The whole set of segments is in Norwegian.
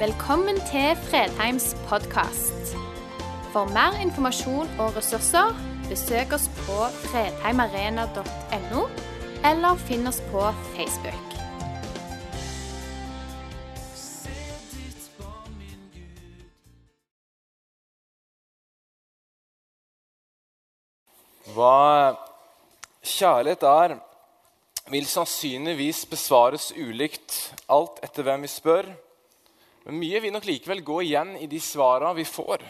Velkommen til Fredheims podkast. For mer informasjon og ressurser, besøk oss på fredheimarena.no, eller finn oss på Facebook. Hva kjærlighet er, vil sannsynligvis besvares ulikt, alt etter hvem vi spør. Men mye vil nok likevel gå igjen i de svarene vi får.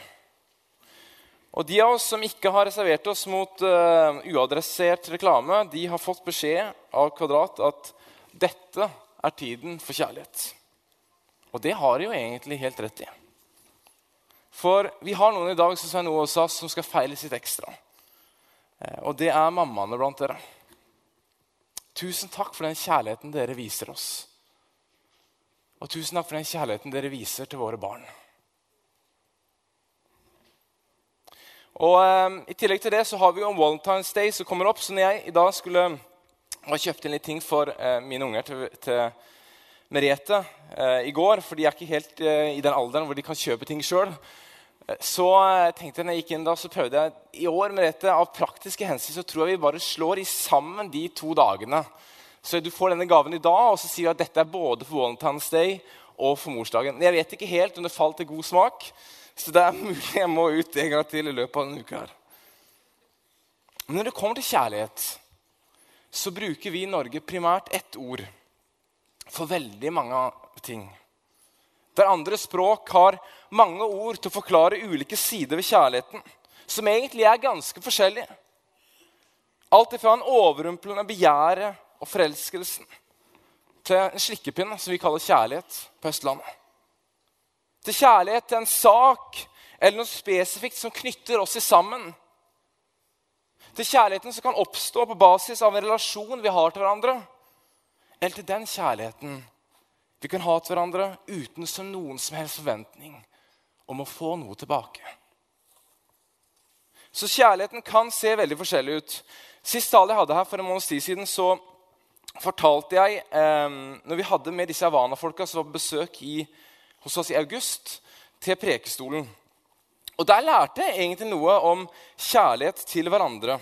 Og De av oss som ikke har reservert oss mot uh, uadressert reklame, de har fått beskjed av Kvadrat at dette er tiden for kjærlighet. Og det har de jo egentlig helt rett i. For vi har noen i dag som Svein Ove sa, som skal feile sitt ekstra. Eh, Og det er mammaene blant dere. Tusen takk for den kjærligheten dere viser oss. Og tusen takk for den kjærligheten dere viser til våre barn. Og eh, I tillegg til det så har vi jo en Valentine's Day som kommer opp. Så når jeg i dag skulle ha kjøpt inn litt ting for eh, mine unger til, til Merete eh, i går, for de er ikke helt eh, i den alderen hvor de kan kjøpe ting sjøl, så eh, tenkte jeg når jeg gikk inn da, så prøvde jeg i år Merete, av praktiske hensyn så tror jeg vi bare slår i sammen de to dagene. Så du får denne gaven i dag, og så sier du at dette er både for Valentine's Day og for morsdagen. Jeg vet ikke helt om det falt til god smak, så det er mulig jeg må ut en gang til i løpet av denne uka. her. Men når det kommer til kjærlighet, så bruker vi i Norge primært ett ord for veldig mange ting. Der andre språk har mange ord til å forklare ulike sider ved kjærligheten, som egentlig er ganske forskjellige. Alt ifra en overrumplende begjæret og forelskelsen til en slikkepinne, som vi kaller kjærlighet på Østlandet. Til kjærlighet til en sak eller noe spesifikt som knytter oss sammen. Til kjærligheten som kan oppstå på basis av en relasjon vi har til hverandre. Eller til den kjærligheten vi kan ha til hverandre uten som noen som helst forventning om å få noe tilbake. Så kjærligheten kan se veldig forskjellig ut. Sist tale jeg hadde her for en måneds tid siden, så fortalte jeg eh, når vi hadde med disse Havana-folka som var på besøk i, hos oss i august, til Prekestolen. Og Der lærte jeg egentlig noe om kjærlighet til hverandre.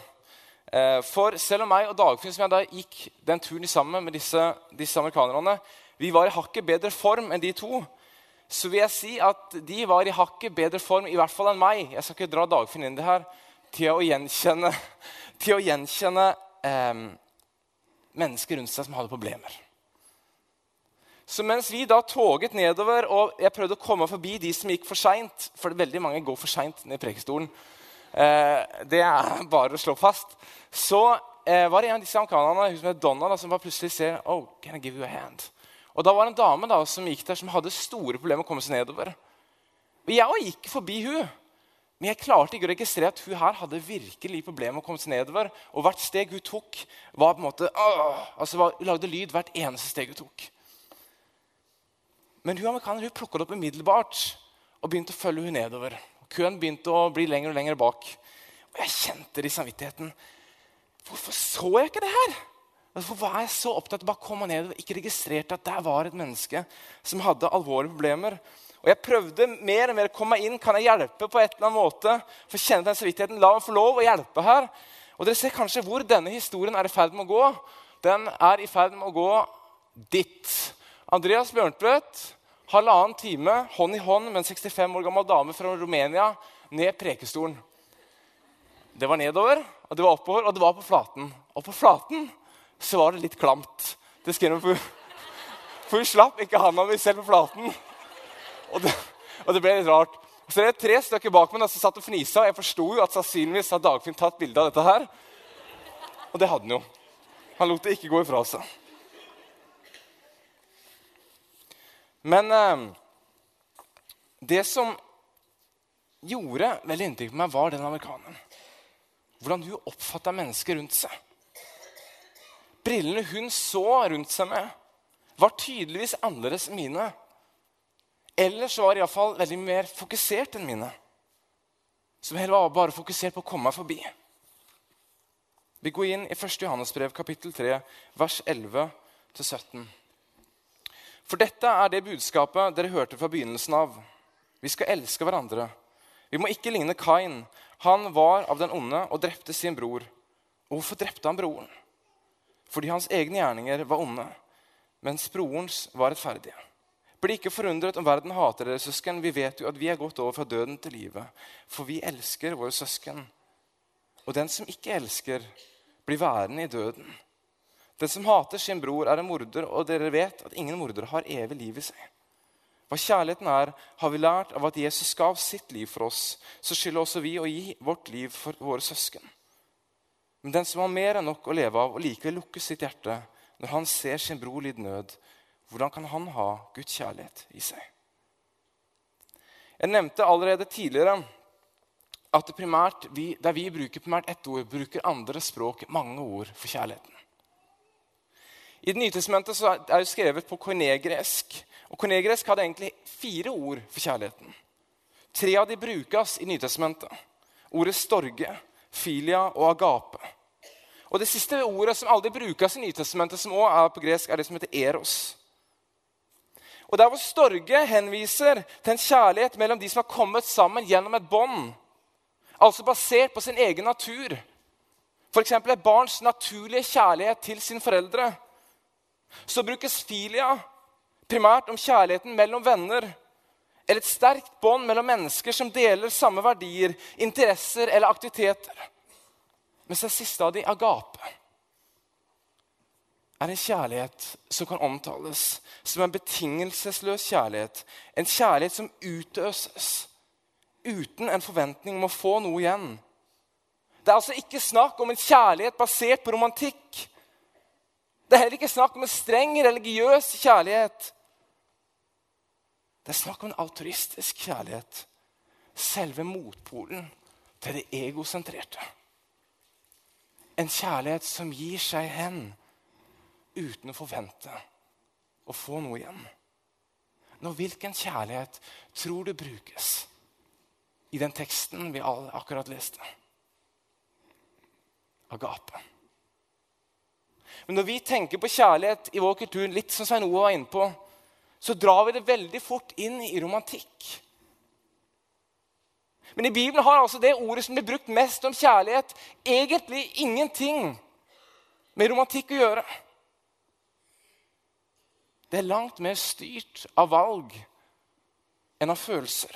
Eh, for selv om meg og Dagfinn som jeg da gikk den turen sammen med disse, disse amerikanerne, vi var i hakket bedre form enn de to, så vil jeg si at de var i hakket bedre form i hvert fall enn meg. Jeg skal ikke dra Dagfinn inn det her til å gjenkjenne, til å gjenkjenne eh, mennesker rundt seg som hadde problemer. Så mens vi da toget nedover, og jeg prøvde å komme forbi de som gikk for seint For veldig mange går for seint ned i Prekestolen. Eh, det er bare å slå fast. Så eh, var det en av disse amerikanerne som het Donna, som bare plutselig ser oh, can I give you a hand? Og da var det en dame da, som gikk der, som hadde store problemer med å komme seg nedover. Og Jeg gikk forbi hun, men jeg klarte ikke å registrere at hun her hadde virkelig problemer med å komme seg nedover. Og hvert steg hun tok, var på en måte, åh, altså var, lagde lyd hvert eneste steg hun tok. Men hun amerikaner hun plukka det opp umiddelbart og begynte å følge hun nedover. Køen begynte å bli lenger og lenger bak. Og jeg kjente det i samvittigheten. Hvorfor så jeg ikke det her? Hvorfor var jeg så opptatt av å komme nedover? ikke registrerte at der var et menneske som hadde alvorlige problemer? Og Jeg prøvde mer og mer å komme meg inn. Kan jeg hjelpe på et eller annet måte? For kjenne den samvittigheten. La meg få lov å hjelpe her. Og Dere ser kanskje hvor denne historien er i ferd med å gå. Den er i ferd med å gå dit. Andreas Bjørntvedt, halvannen time hånd i hånd med en 65 år gammel dame fra Romania ned Prekestolen. Det var nedover, og det var oppover, og det var på flaten. Og på flaten så var det litt klamt. Det skrev hun, for hun slapp ikke handa mi selv på flaten. Og det, og det, ble litt rart. Så det er tre stykker bak meg som satt og fnisa. Jeg forsto jo at sannsynligvis har Dagfinn tatt bilde av dette her. Og det hadde han jo. Han lot det ikke gå ifra seg. Men eh, det som gjorde veldig inntrykk på meg, var den amerikaneren. Hvordan hun oppfatta mennesker rundt seg. Brillene hun så rundt seg med, var tydeligvis annerledes enn mine. Ellers var iallfall veldig mer fokusert enn mine. Som heller var bare fokusert på å komme meg forbi. Vi går inn i 1. Johannesbrev, kapittel 3, vers 11-17. For dette er det budskapet dere hørte fra begynnelsen av. Vi skal elske hverandre. Vi må ikke ligne Kain. Han var av den onde og drepte sin bror. Og hvorfor drepte han broren? Fordi hans egne gjerninger var onde, mens brorens var rettferdige. Bli ikke forundret om verden hater dere søsken. Vi vet jo at vi er gått over fra døden til livet. For vi elsker våre søsken. Og den som ikke elsker, blir værende i døden. Den som hater sin bror, er en morder, og dere vet at ingen morder har evig liv i seg. Hva kjærligheten er, har vi lært av at Jesus gav sitt liv for oss. Så skylder også vi å gi vårt liv for våre søsken. Men den som har mer enn nok å leve av og likevel lukker sitt hjerte når han ser sin bror lide nød, hvordan kan han ha Guds kjærlighet i seg? Jeg nevnte allerede tidligere at primært, vi, der vi bruker primært ett ord, bruker andre språk mange ord for kjærligheten. I Det nye testamentet er det skrevet på kornegresk. Og Kornegresk hadde egentlig fire ord for kjærligheten. Tre av de brukes i Nytestamentet. Ordet storge, filia og agape. Og Det siste ordet som aldri brukes i Nytestamentet, som også er på gresk, er det som heter eros. Og Der hvor storge henviser til en kjærlighet mellom de som har kommet sammen gjennom et bånd, altså basert på sin egen natur, f.eks. et barns naturlige kjærlighet til sine foreldre, så brukes filia primært om kjærligheten mellom venner eller et sterkt bånd mellom mennesker som deler samme verdier, interesser eller aktiviteter. Mens det siste av de, agape, er en kjærlighet som kan omtales som en betingelsesløs kjærlighet. En kjærlighet som utøses uten en forventning om å få noe igjen. Det er altså ikke snakk om en kjærlighet basert på romantikk. Det er heller ikke snakk om en streng religiøs kjærlighet. Det er snakk om en autoristisk kjærlighet. Selve motpolen til det egosentrerte. En kjærlighet som gir seg hen uten å forvente å få noe igjen. Nå, Hvilken kjærlighet tror du brukes i den teksten vi akkurat leste? Agape. Men når vi tenker på kjærlighet i vår kultur, litt som Svein Ove var inne på, så drar vi det veldig fort inn i romantikk. Men i Bibelen har altså det ordet som blir brukt mest om kjærlighet, egentlig ingenting med romantikk å gjøre. Det er langt mer styrt av valg enn av følelser.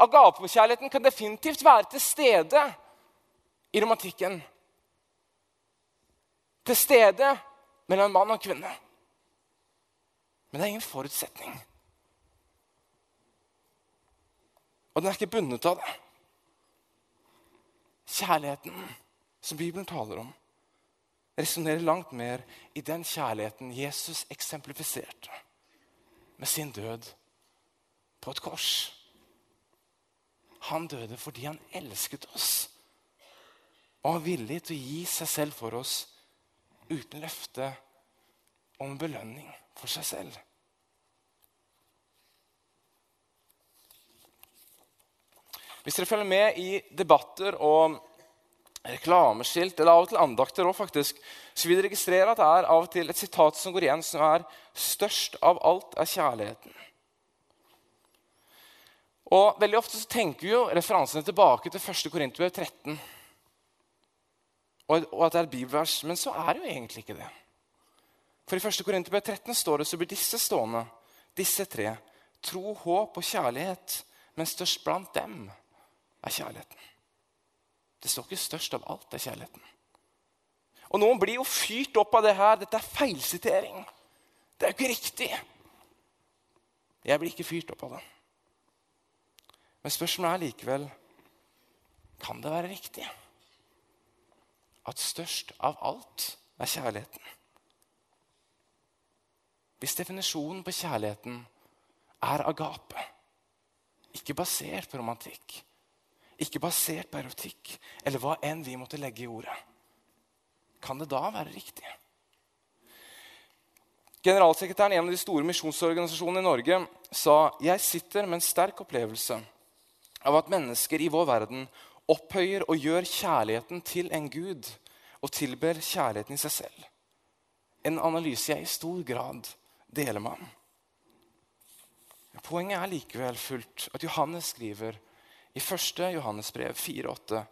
Agapekjærligheten kan definitivt være til stede i romantikken. Til stede mellom mann og kvinne. Men det er ingen forutsetning. Og den er ikke bundet av det. Kjærligheten som Bibelen taler om, resonnerer langt mer i den kjærligheten Jesus eksemplifiserte med sin død på et kors. Han døde fordi han elsket oss og var villig til å gi seg selv for oss uten løfte om belønning for seg selv. Hvis dere følger med i debatter og reklameskilt, eller av og til andakter også, faktisk, så vil dere registrere at det er av og til et sitat som går igjen, som er 'Størst av alt er kjærligheten'. Og Veldig ofte så tenker vi jo referansene tilbake til 1. Korinterbrev 13. Og at det er et bibelvers. Men så er det jo egentlig ikke det. For i 1. Korinterbrev 13 står det så blir disse stående, disse tre, tro, håp og kjærlighet, men størst blant dem er kjærligheten. Det står ikke størst av alt det er kjærligheten. Og noen blir jo fyrt opp av det her. Dette er feilsitering. Det er jo ikke riktig. Jeg blir ikke fyrt opp av det. Men spørsmålet er likevel kan det være riktig at størst av alt er kjærligheten. Hvis definisjonen på kjærligheten er agape, ikke basert på romantikk, ikke basert på erotikk eller hva enn vi måtte legge i ordet, kan det da være riktig? Generalsekretæren i en av de store misjonsorganisasjonene i Norge sa jeg sitter med en sterk opplevelse av at mennesker i vår verden opphøyer og gjør kjærligheten til en gud og tilber kjærligheten i seg selv. En analyse jeg i stor grad deler man. Poenget er likevel fullt at Johannes skriver i 1. Johannes brev 4,8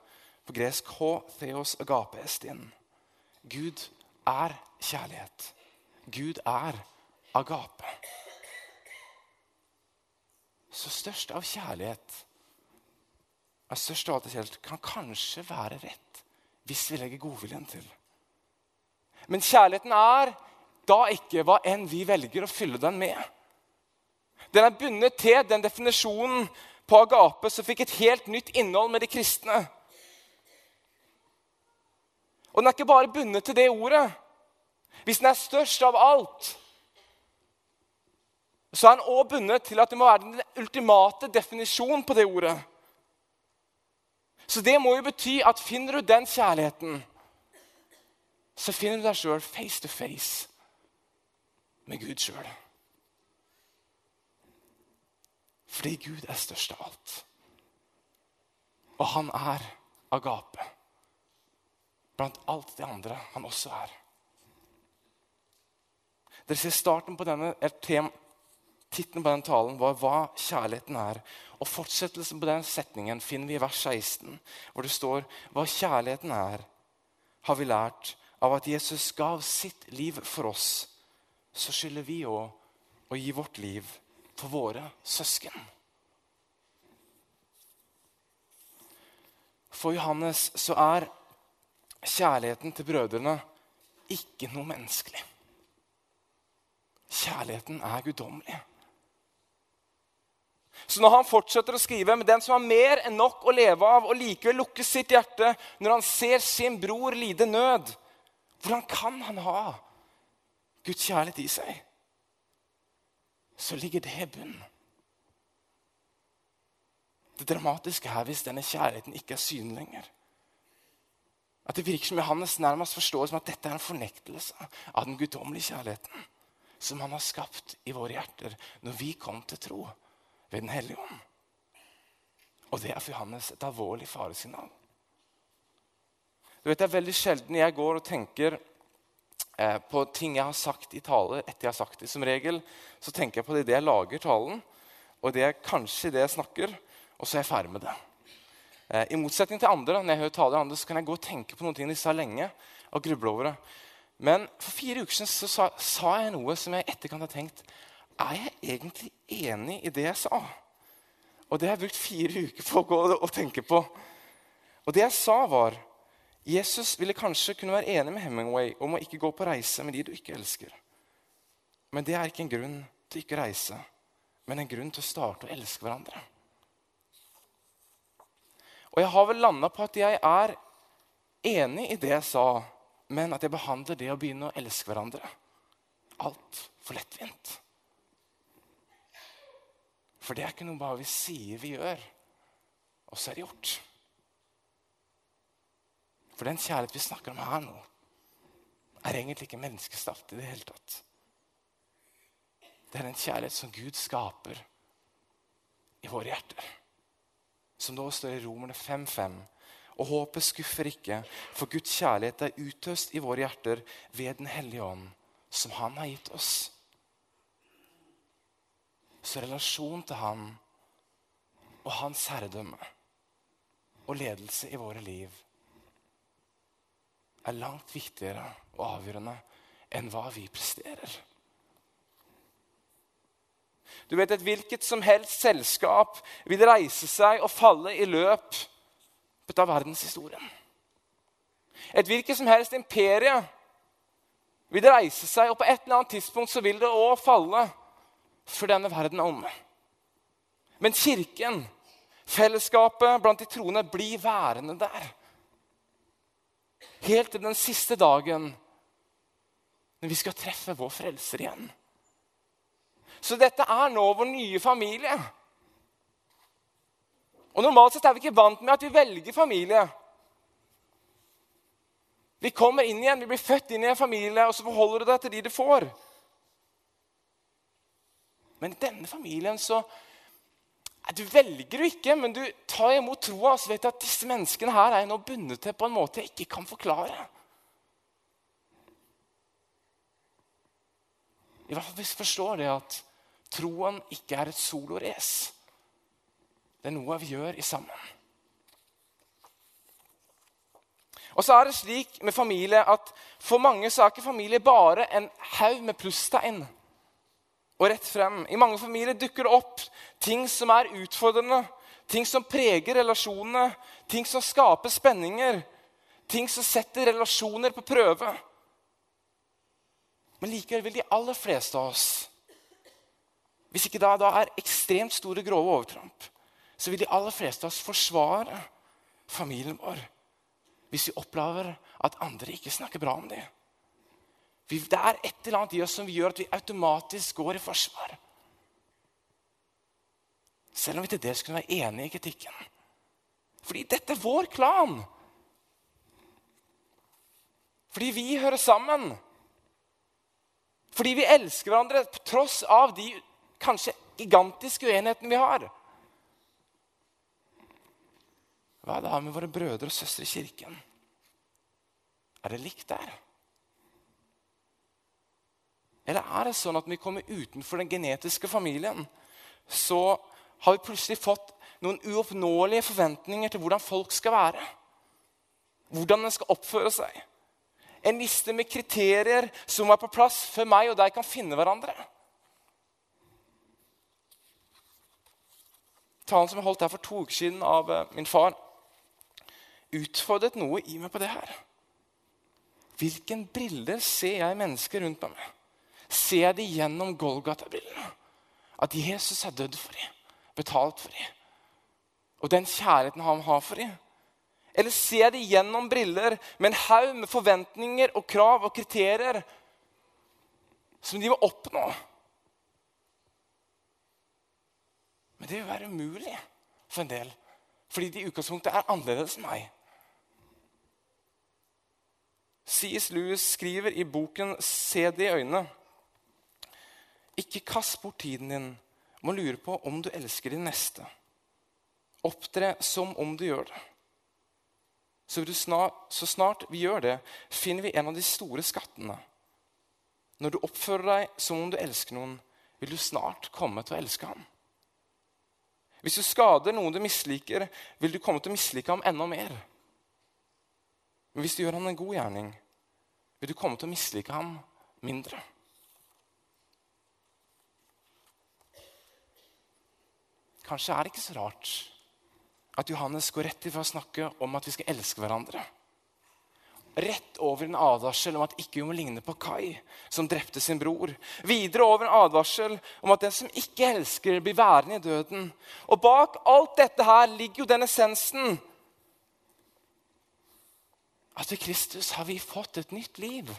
på gresk H. Theos agape estin. Gud er kjærlighet. Gud er agape. Så størst av kjærlighet er størst av alt det kjærlighet kan kanskje være rett hvis vi legger godviljen til. Men kjærligheten er da ikke hva enn vi velger å fylle den med. Den er bundet til den definisjonen på agape som fikk et helt nytt innhold med de kristne. Og den er ikke bare bundet til det ordet. Hvis den er størst av alt, så er den òg bundet til at det må være den ultimate definisjonen på det ordet. Så det må jo bety at finner du den kjærligheten, så finner du deg sjøl face to face med Gud sjøl. Fordi Gud er størst av alt. Og han er agape. Blant alt det andre han også er. Dere ser starten på denne Tittelen på den talen var 'Hva kjærligheten er'. Og Fortsettelsen på den setningen finner vi i vers 16, hvor det står 'Hva kjærligheten er, har vi lært av at Jesus gav sitt liv for oss'. Så skylder vi òg å gi vårt liv for våre søsken. For Johannes så er kjærligheten til brødrene ikke noe menneskelig. Kjærligheten er guddommelig. Så når han fortsetter å skrive med den som har mer enn nok å leve av, og likevel lukker sitt hjerte når han ser sin bror lide nød, hvordan kan han ha Guds kjærlighet i seg? Så ligger det i bunnen. Det dramatiske her hvis denne kjærligheten ikke er synlig lenger. At det virker som Johannes nærmest forstår som at dette er en fornektelse av den guddommelige kjærligheten som han har skapt i våre hjerter når vi kom til tro ved Den hellige ånd. Og det er for Johannes et alvorlig faresignal. Du vet, Det er veldig sjelden jeg går og tenker på ting jeg har sagt i tale etter jeg har sagt det. Som regel så tenker jeg på det idet jeg lager talen, og det er kanskje det jeg snakker, og så er jeg ferdig med det. Eh, I motsetning til andre, når jeg hører taler andre, så kan jeg gå og tenke på noen ting de sa lenge, og gruble over det. Men for fire uker siden så sa, sa jeg noe som jeg i etterkant har tenkt er jeg egentlig enig i det jeg sa? Og det har jeg brukt fire uker på å gå og tenke på. Og det jeg sa, var Jesus ville kanskje kunne være enig med Hemingway om å ikke gå på reise med de du ikke elsker. Men det er ikke en grunn til ikke å reise, men en grunn til å starte å elske hverandre. Og jeg har vel landa på at jeg er enig i det jeg sa, men at jeg behandler det å begynne å elske hverandre altfor lettvint. For det er ikke noe bare vi sier vi gjør, og så er det gjort. For den kjærlighet vi snakker om her nå, er egentlig ikke menneskeskapt i det hele tatt. Det er den kjærlighet som Gud skaper i våre hjerter. Som da står i Romerne 5.5. Og håpet skuffer ikke, for Guds kjærlighet er utøst i våre hjerter ved Den hellige ånd, som Han har gitt oss. Så relasjon til Han og Hans herredømme og ledelse i våre liv er langt viktigere og avgjørende enn hva vi presterer. Du vet, Et hvilket som helst selskap vil reise seg og falle i løp av verdenshistorien. Et hvilket som helst imperie vil reise seg, og på et eller annet tidspunkt så vil det òg falle for denne verden er omme. Men kirken, fellesskapet blant de troende, blir værende der. Helt til den siste dagen når vi skal treffe vår frelser igjen. Så dette er nå vår nye familie. Og Normalt sett er vi ikke vant med at vi velger familie. Vi kommer inn igjen, vi blir født inn i en familie, og så forholder du deg til de du får. Men i denne familien så Du velger jo ikke, men du tar imot troa og så vet du at disse menneskene her er nå bundet til på en måte jeg ikke kan forklare. I hvert fall hvis vi forstår det at troen ikke er et solorace. Det er noe vi gjør i sammen. Og så er det slik med familie at For mange så er ikke familie bare en haug med plusstegn og rett frem. I mange familier dukker det opp ting som er utfordrende, ting som preger relasjonene, ting som skaper spenninger, ting som setter relasjoner på prøve. Men likevel vil de aller fleste av oss Hvis ikke da, da er ekstremt store, grove overtramp, så vil de aller fleste av oss forsvare familien vår hvis vi opplever at andre ikke snakker bra om dem. Det er et eller annet i oss som gjør at vi automatisk går i forsvar. Selv om vi til dels kunne være enige i kritikken. Fordi dette er vår klan. Fordi vi hører sammen. Fordi vi elsker hverandre på tross av de kanskje gigantiske uenighetene vi har. Hva er det her med våre brødre og søstre i kirken? Er det likt der? Eller er det sånn at når vi kommer utenfor den genetiske familien, så har vi plutselig fått noen uoppnåelige forventninger til hvordan folk skal være? Hvordan en skal oppføre seg? En liste med kriterier som er på plass før meg og deg kan finne hverandre? Talen som jeg holdt her for to uker siden av eh, min far, utfordret noe i meg på det her. Hvilken briller ser jeg mennesker rundt meg med? Ser jeg de gjennom Golgata-brillene? At Jesus er dødd for dem, betalt for dem. Og den kjærligheten han har for dem. Eller ser de gjennom briller med en haug med forventninger og krav og kriterier som de må oppnå? Men det vil være umulig for en del, fordi de i utgangspunktet er annerledes enn meg. C.S. Lewis skriver i boken 'Se det i øynene'. Ikke kast bort tiden din med å lure på om du elsker din neste. Opptre som om du gjør det. Så, snart, så snart vi gjør det, finner vi en av de store skattene. Når du oppfører deg som om du elsker noen, vil du snart komme til å elske ham. Hvis du skader noen du misliker, vil du komme til å mislike ham enda mer. Men hvis du gjør ham en god gjerning, vil du komme til å mislike ham mindre. Kanskje er det ikke så rart at Johannes går rett ifra å snakke om at vi skal elske hverandre. Rett over en advarsel om at ikke vi må ligne på Kai, som drepte sin bror. Videre over en advarsel om at den som ikke elsker, blir værende i døden. Og bak alt dette her ligger jo den essensen at ved Kristus har vi fått et nytt liv.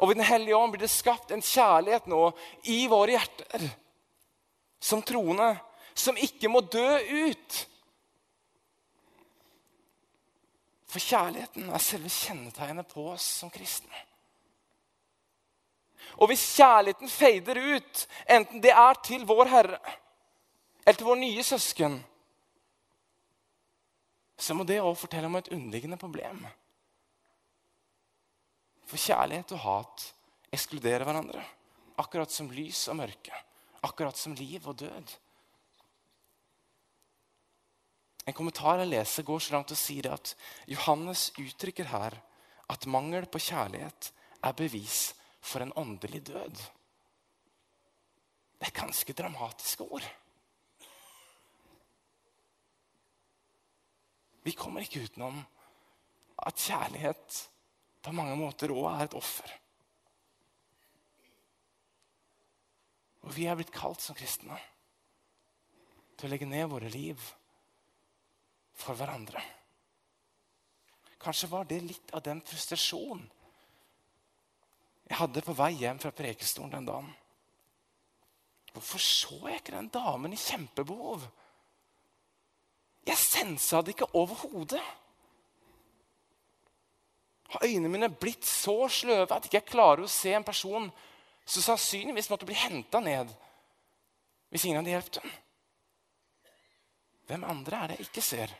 Og ved Den hellige ånd blir det skapt en kjærlighet nå i våre hjerter som troende, som ikke må dø ut. For kjærligheten er selve kjennetegnet på oss som kristne. Og hvis kjærligheten feider ut, enten det er til vår Herre eller til vår nye søsken, så må det òg fortelle om et underliggende problem. For kjærlighet og hat ekskluderer hverandre, akkurat som lys og mørke. Akkurat som liv og død. En kommentar jeg leser, går så langt og sier at Johannes uttrykker her at mangel på kjærlighet er bevis for en åndelig død. Det er ganske dramatiske ord. Vi kommer ikke utenom at kjærlighet på mange måter òg er et offer. Vi er blitt kalt som kristne til å legge ned våre liv for hverandre. Kanskje var det litt av den frustrasjonen jeg hadde på vei hjem fra prekestolen den dagen. Hvorfor så jeg ikke den damen i kjempebehov? Jeg sensa det ikke overhodet. Har øynene mine blitt så sløve at jeg ikke klarer å se en person som sannsynligvis måtte bli henta ned hvis ingen hadde hjulpet dem? Hvem andre er det jeg ikke ser?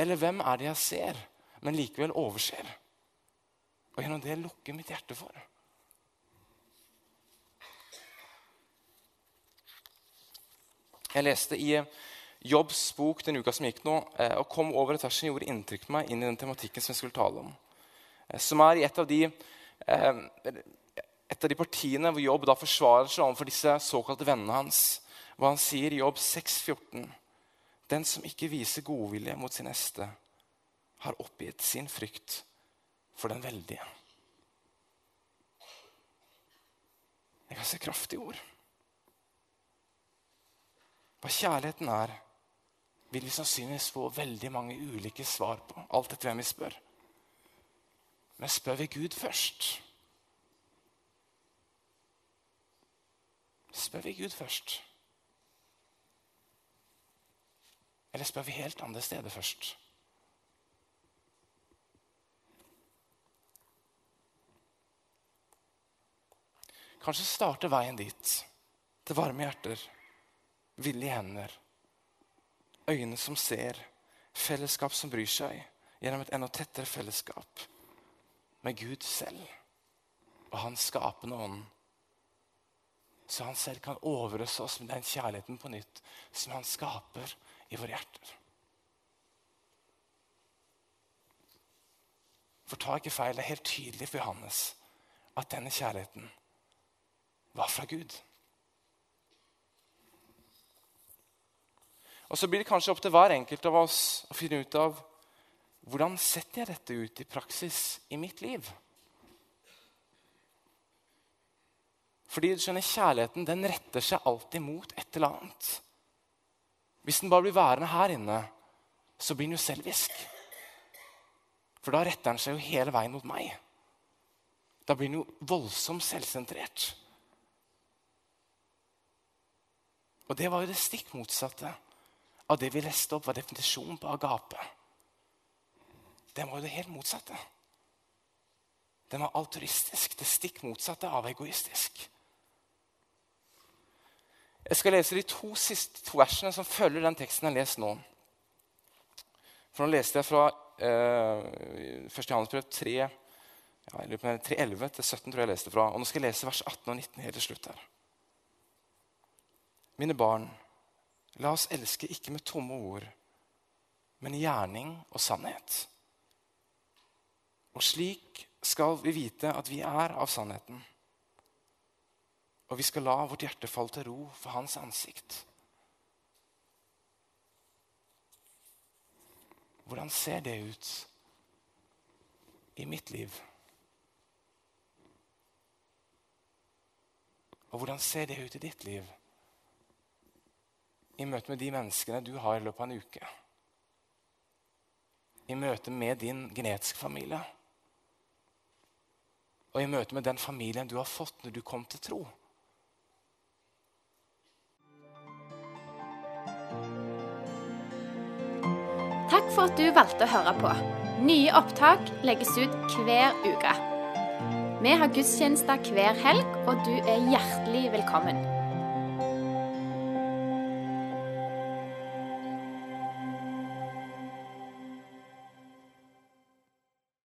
Eller hvem er det jeg ser, men likevel overser? Og gjennom det lukker mitt hjerte for. Jeg leste i Jobbs bok den uka som gikk nå, eh, og kom over et vers som gjorde inntrykk på meg inn i den tematikken som jeg skulle tale om. Eh, som er i et av de, eh, et av de partiene hvor Jobb da forsvarer seg overfor disse såkalte vennene hans. Hvor han sier i Jobb 6,14.: Den som ikke viser godvilje mot sin neste, har oppgitt sin frykt for den veldige. Det er ganske kraftige ord. Hva kjærligheten er, vil vi sannsynligvis få veldig mange ulike svar på. Alt etter hvem vi spør. Men spør vi Gud først? Spør vi Gud først? Eller spør vi helt andre steder først? Kanskje starter veien dit, til varme hjerter, villige hender, øyne som ser, fellesskap som bryr seg, gjennom et enda tettere fellesskap med Gud selv og Hans skapende ånd. Så han selv kan overøse oss med den kjærligheten på nytt som han skaper i våre hjerter. For ta ikke feil, det er helt tydelig for Johannes at denne kjærligheten var fra Gud. Og Så blir det kanskje opp til hver enkelt av oss å finne ut av hvordan setter jeg dette ut i praksis i mitt liv. Fordi du skjønner, Kjærligheten den retter seg alltid mot et eller annet. Hvis den bare blir værende her inne, så blir den jo selvisk. For da retter den seg jo hele veien mot meg. Da blir den jo voldsomt selvsentrert. Og det var jo det stikk motsatte av det vi leste opp, var definisjonen på agape. Den var jo det helt motsatte. Den var altruistisk, det stikk motsatte av egoistisk. Jeg skal lese de to siste to versene som følger den teksten jeg har lest nå. For Nå leste jeg fra eh, 1. Johannes 3, ja, 3.11 til 17. tror jeg jeg leste fra. Og Nå skal jeg lese vers 18 og 19 helt til slutt. her. Mine barn, la oss elske ikke med tomme ord, men gjerning og sannhet. Og slik skal vi vite at vi er av sannheten. Og vi skal la vårt hjerte falle til ro for hans ansikt. Hvordan ser det ut i mitt liv? Og hvordan ser det ut i ditt liv? i møte med de menneskene du har i løpet av en uke. I møte med din genetiske familie. Og i møte med den familien du har fått når du kom til tro. Takk for at du valgte å høre på. Nye opptak legges ut hver uke. Vi har gudstjenester hver helg, og du er hjertelig velkommen.